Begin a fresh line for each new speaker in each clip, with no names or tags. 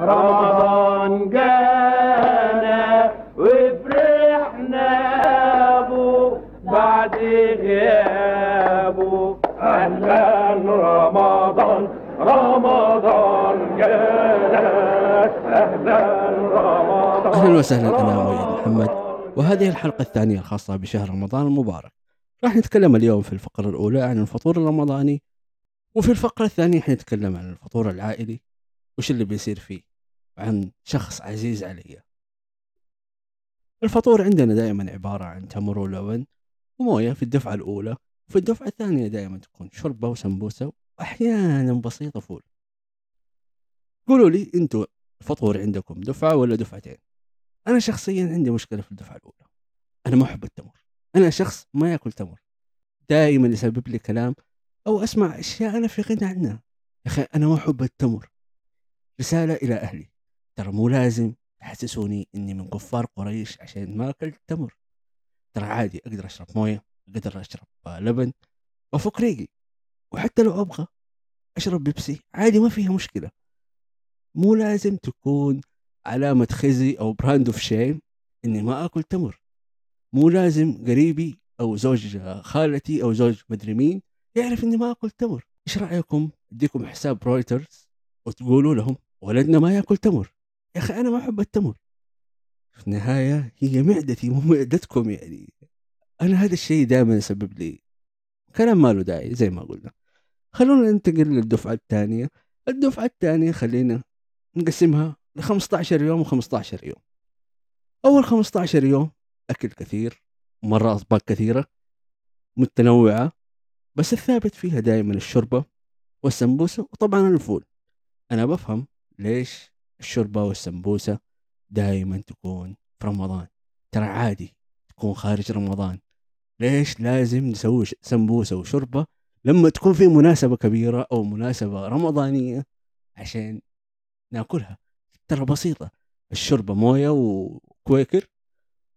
رمضان جانا وفرحنا بو بعد غيابه أهلا رمضان رمضان جانا أهلا رمضان
أهلا وسهلا أنا مؤيد محمد. وهذه الحلقة الثانية الخاصة بشهر رمضان المبارك. راح نتكلم اليوم في الفقرة الأولى عن الفطور الرمضاني وفي الفقرة الثانية حنتكلم عن الفطور العائلي وش اللي بيصير فيه. عن شخص عزيز علي. الفطور عندنا دائما عبارة عن تمر ولبن وموية في الدفعة الأولى وفي الدفعة الثانية دائما تكون شوربة وسمبوسة وأحيانا بسيطة فول قولوا لي أنتوا الفطور عندكم دفعة ولا دفعتين؟ أنا شخصيا عندي مشكلة في الدفعة الأولى. أنا ما أحب التمر. أنا شخص ما يأكل تمر. دائما يسبب لي كلام أو أسمع أشياء أنا في غنى عنها. يا أخي أنا ما أحب التمر. رسالة إلى أهلي. ترى مو لازم تحسسوني إني من كفار قريش عشان ما أكلت تمر. ترى عادي أقدر أشرب موية أقدر أشرب لبن وأفك ريقي. وحتى لو أبغى أشرب بيبسي عادي ما فيها مشكلة. مو لازم تكون علامة خزي أو brand of shame إني ما آكل تمر. مو لازم قريبي أو زوج خالتي أو زوج مدري مين يعرف إني ما آكل تمر. إيش رأيكم؟ أديكم حساب رويترز وتقولوا لهم ولدنا ما يأكل تمر. يا أخي أنا ما أحب التمر. في النهاية هي معدتي مو معدتكم يعني. أنا هذا الشيء دائما يسبب لي كلام ما له داعي زي ما قلنا. خلونا ننتقل للدفعة الثانية. الدفعة الثانية خلينا نقسمها ل 15 يوم و15 يوم. أول 15 يوم أكل كثير مرة أطباق كثيرة متنوعة بس الثابت فيها دائما الشوربة والسمبوسة وطبعا الفول. أنا بفهم ليش الشوربة والسمبوسة دائما تكون في رمضان. ترى عادي تكون خارج رمضان. ليش لازم نسوي سمبوسة وشوربة لما تكون في مناسبة كبيرة أو مناسبة رمضانية عشان ناكلها. ترى بسيطة. الشوربة موية وكويكر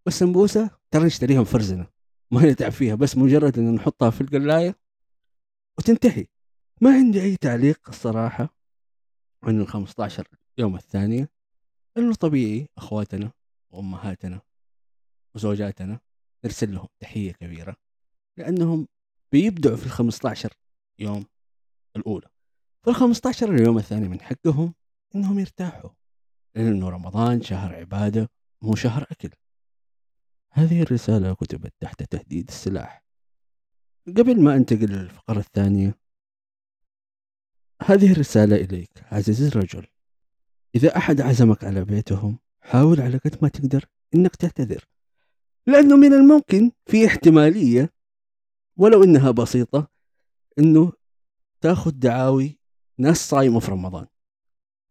والسمبوسة ترى نشتريها مفرزنة ما نتعب فيها بس مجرد إن نحطها في القلاية وتنتهي. ما عندي أي تعليق الصراحة عن ال 15 يوم الثانية إنه طبيعي أخواتنا وأمهاتنا وزوجاتنا نرسل لهم تحية كبيرة لأنهم بيبدعوا في ال 15 يوم الأولى. في ال 15 اليوم الثاني من حقهم إنهم يرتاحوا لأنه رمضان شهر عبادة مو شهر أكل. هذه الرسالة كتبت تحت تهديد السلاح. قبل ما أنتقل للفقرة الثانية هذه الرسالة إليك عزيزي الرجل. إذا أحد عزمك على بيتهم حاول على قد ما تقدر إنك تعتذر لأنه من الممكن في احتمالية ولو إنها بسيطة إنه تأخذ دعاوي ناس صايمة في رمضان.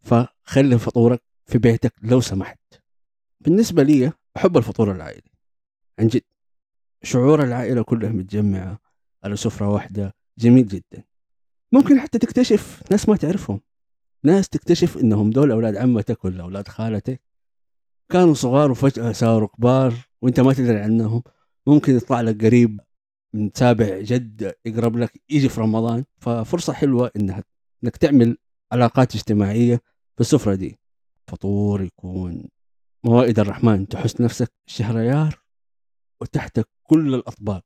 فخلي فطورك في بيتك لو سمحت. بالنسبة لي أحب الفطور العائلي. عن جد. شعور العائلة كلها متجمعة على سفرة واحدة جميل جدا. ممكن حتى تكتشف ناس ما تعرفهم. ناس تكتشف إنهم دول أولاد عمتك ولا أولاد خالتك. كانوا صغار وفجأة صاروا كبار وأنت ما تدري عنهم. ممكن يطلع لك قريب من تابع جد يقرب لك يجي في رمضان. ففرصة حلوة إنها إنك تعمل علاقات اجتماعية في السفرة دي. فطور يكون موائد الرحمن. تحس نفسك شهريار وتحتك كل الأطباق.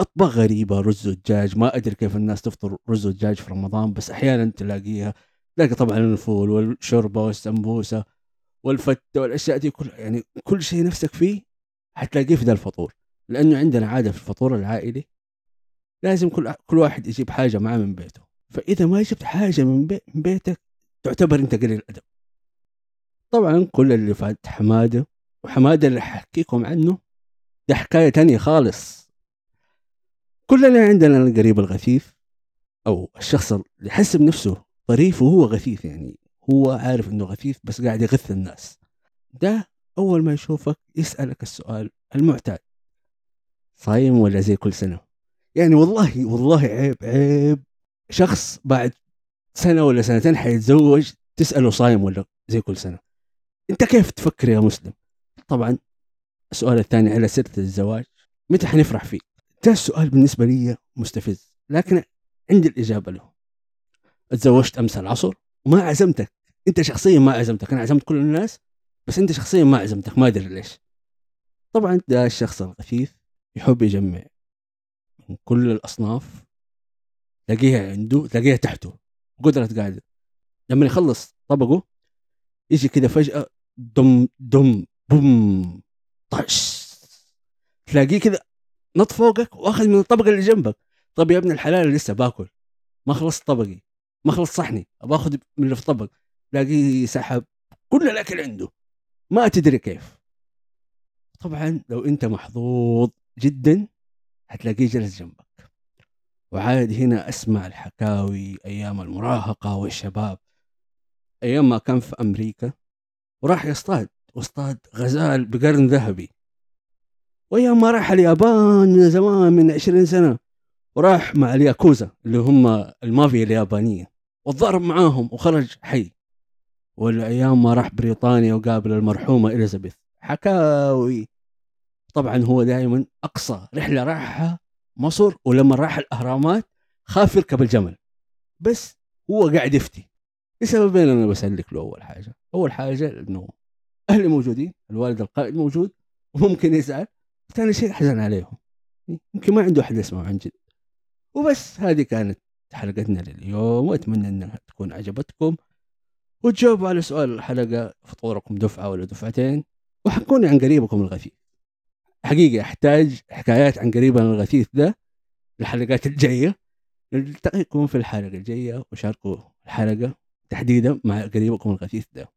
أطباق غريبة رز ودجاج ما أدري كيف الناس تفطر رز ودجاج في رمضان بس أحيانا تلاقيها تلاقي طبعا الفول والشوربة والسمبوسة والفتة والأشياء دي كلها يعني كل شيء نفسك فيه حتلاقيه في ذا الفطور. لأنه عندنا عادة في الفطور العائلي لازم كل كل واحد يجيب حاجة معاه من بيته. فإذا ما جبت حاجة من, من بيتك تعتبر أنت قليل أدب طبعا كل اللي فات حمادة وحمادة اللي حكيكم عنه ده حكاية تانية خالص. كلنا عندنا القريب الغثيث أو الشخص اللي يحسب نفسه طريف وهو غثيث يعني. هو عارف إنه غثيث بس قاعد يغث الناس. ده أول ما يشوفك يسألك السؤال المعتاد. صايم ولا زي كل سنة؟ يعني والله والله عيب عيب. شخص بعد سنة ولا سنتين حيتزوج تسأله صايم ولا زي كل سنة. أنت كيف تفكر يا مسلم؟ طبعا السؤال الثاني على سيرة الزواج متى حنفرح فيه؟ ده السؤال بالنسبة لي مستفز. لكن عندي الإجابة له. تزوجت أمس العصر وما عزمتك. أنت شخصيا ما عزمتك. أنا عزمت كل الناس بس أنت شخصيا ما عزمتك. ما أدري ليش. طبعا ده الشخص الغثيث يحب يجمع من كل الأصناف تلاقيها عنده تلاقيها تحته قدرة قاعدة. لما يخلص طبقه يجي كده فجأة دم دم بوم طش. تلاقيه كده نط فوقك وآخذ من الطبقة اللي جنبك. طب يا ابن الحلال لسه باكل. ما خلصت طبقي. ما خلص صحني باخذ من اللي في طبق تلاقيه سحب كل الأكل عنده. ما تدري كيف. طبعا لو أنت محظوظ جدا هتلاقيه جلس جنبك. وعاد هنا أسمع الحكاوي أيام المراهقة والشباب. أيام ما كان في أمريكا وراح يصطاد واصطاد غزال بقرن ذهبي. وأيام ما راح اليابان من زمان من 20 سنة وراح مع الياكوزا اللي هم المافيا اليابانية. وتضارب معاهم وخرج حي. والأيام ما راح بريطانيا وقابل المرحومة إليزابيث. حكاوي. طبعا هو دائما أقصى رحلة راحها مصر ولما راح الأهرامات خاف يركب الجمل. بس هو قاعد يفتي. لسببين أنا بسلك له أول حاجة. أول حاجة إنه أهلي موجودين الوالد القائد موجود وممكن يزعل ثاني شيء حزن عليهم. يمكن ما عنده أحد يسمعه عن جد. وبس هذه كانت حلقتنا لليوم وأتمنى انها تكون عجبتكم. وتجاوبوا على سؤال الحلقة فطوركم دفعة ولا دفعتين وحكوني عن قريبكم الغثيث. حقيقة أحتاج حكايات عن قريبنا الغثيث ده الحلقات الجاية. نلتقيكم في الحلقة الجاية وشاركوا الحلقة تحديدا مع قريبكم الغثيث ده.